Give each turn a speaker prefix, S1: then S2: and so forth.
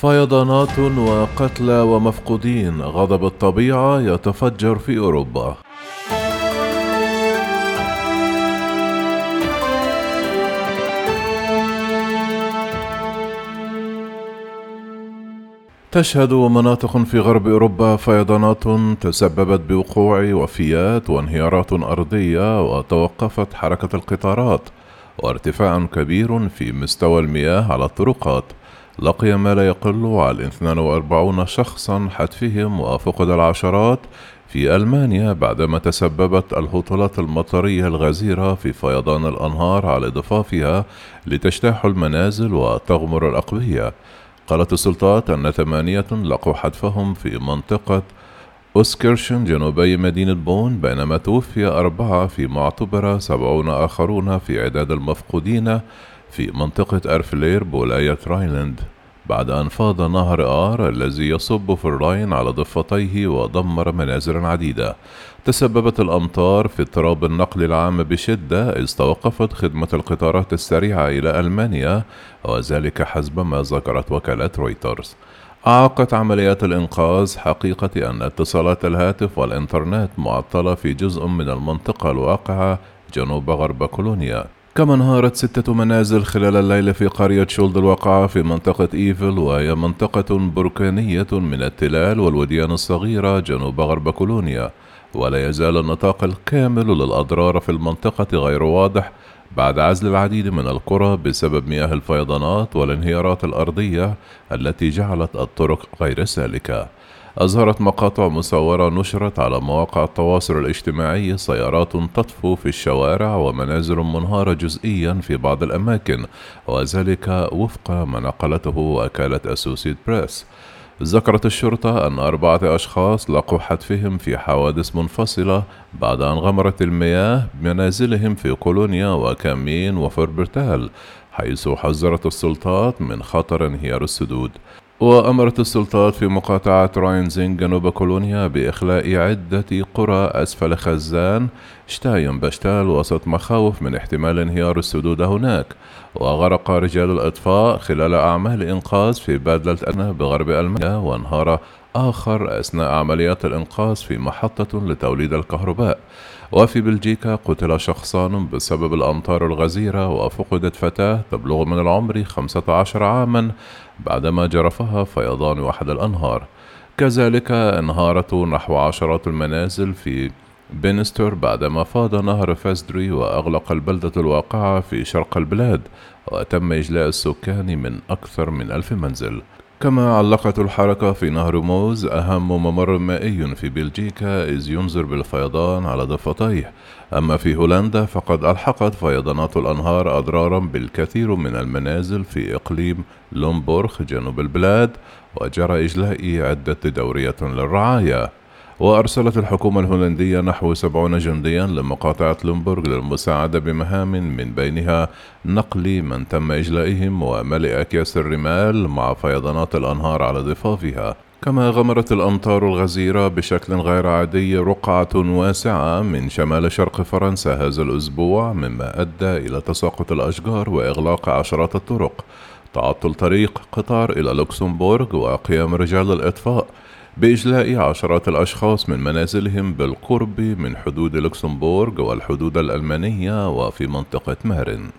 S1: فيضانات وقتلى ومفقودين غضب الطبيعة يتفجر في أوروبا. تشهد مناطق في غرب أوروبا فيضانات تسببت بوقوع وفيات وانهيارات أرضية وتوقفت حركة القطارات وارتفاع كبير في مستوى المياه على الطرقات. لقي ما لا يقل عن 42 شخصا حتفهم وفقد العشرات في ألمانيا بعدما تسببت الهطولات المطرية الغزيرة في فيضان الأنهار على ضفافها لتجتاح المنازل وتغمر الأقبية قالت السلطات أن ثمانية لقوا حتفهم في منطقة أوسكرشن جنوبي مدينة بون بينما توفي أربعة في معتبرة سبعون آخرون في عداد المفقودين في منطقة أرفايلر بولاية راينلاند بعد أن فاض نهر آر الذي يصب في الراين على ضفتيه ودمر منازل عديدة. تسببت الأمطار في اضطراب النقل العام بشدة إذ توقفت خدمة القطارات السريعة إلى ألمانيا وذلك حسب ما ذكرت وكالة رويترز. أعاقت عمليات الإنقاذ حقيقة أن اتصالات الهاتف والإنترنت معطلة في جزء من المنطقة الواقعة جنوب غرب كولونيا. كما انهارت ستة منازل خلال الليل في قرية شولد الواقعة في منطقة إيفل وهي منطقة بركانية من التلال والوديان الصغيرة جنوب غرب كولونيا. ولا يزال النطاق الكامل للأضرار في المنطقة غير واضح بعد عزل العديد من القرى بسبب مياه الفيضانات والانهيارات الأرضية التي جعلت الطرق غير سالكة. أظهرت مقاطع مصورة نشرت على مواقع التواصل الاجتماعي سيارات تطفو في الشوارع ومنازل منهارة جزئيا في بعض الأماكن وذلك وفق ما نقلته وكالة أسوسيت بريس. ذكرت الشرطة أن أربعة أشخاص لقوا حتفهم في حوادث منفصلة بعد أن غمرت المياه بمنازلهم في كولونيا وكامين وفربرتال حيث حذرت السلطات من خطر انهيار السدود. وأمرت السلطات في مقاطعة راينزينغ جنوب كولونيا بإخلاء عدة قرى أسفل خزان شتاين بشتال وسط مخاوف من احتمال انهيار السدود هناك وغرق رجال الإطفاء خلال أعمال إنقاذ في بادلة أنا بغرب ألمانيا وانهار آخر أثناء عمليات الإنقاذ في محطة لتوليد الكهرباء. وفي بلجيكا قتل شخصان بسبب الأمطار الغزيرة وفقدت فتاة تبلغ من العمر 15 عاما بعدما جرفها فيضان أحد الأنهار. كذلك انهارت نحو عشرات المنازل في بينستر بعدما فاض نهر فاسدري وأغلق البلدة الواقعة في شرق البلاد وتم إجلاء السكان من أكثر من ألف منزل. كما علقت الحركة في نهر موز أهم ممر مائي في بلجيكا إذ ينذر بالفيضان على ضفتيه. أما في هولندا فقد ألحقت فيضانات الأنهار أضرارا بالكثير من المنازل في إقليم لومبورغ جنوب البلاد وجرى إجلاء عدة دورية للرعاية. وأرسلت الحكومة الهولندية نحو سبعون جنديا لمقاطعة لومبورغ للمساعدة بمهام من بينها نقل من تم إجلائهم وملء أكياس الرمال مع فيضانات الأنهار على ضفافها. كما غمرت الأمطار الغزيرة بشكل غير عادي رقعة واسعة من شمال شرق فرنسا هذا الأسبوع مما أدى إلى تساقط الأشجار وإغلاق عشرات الطرق. تعطل طريق قطار إلى لوكسمبورغ وقيام رجال الإطفاء بإجلاء عشرات الأشخاص من منازلهم بالقرب من حدود لوكسمبورغ والحدود الألمانية وفي منطقة مارن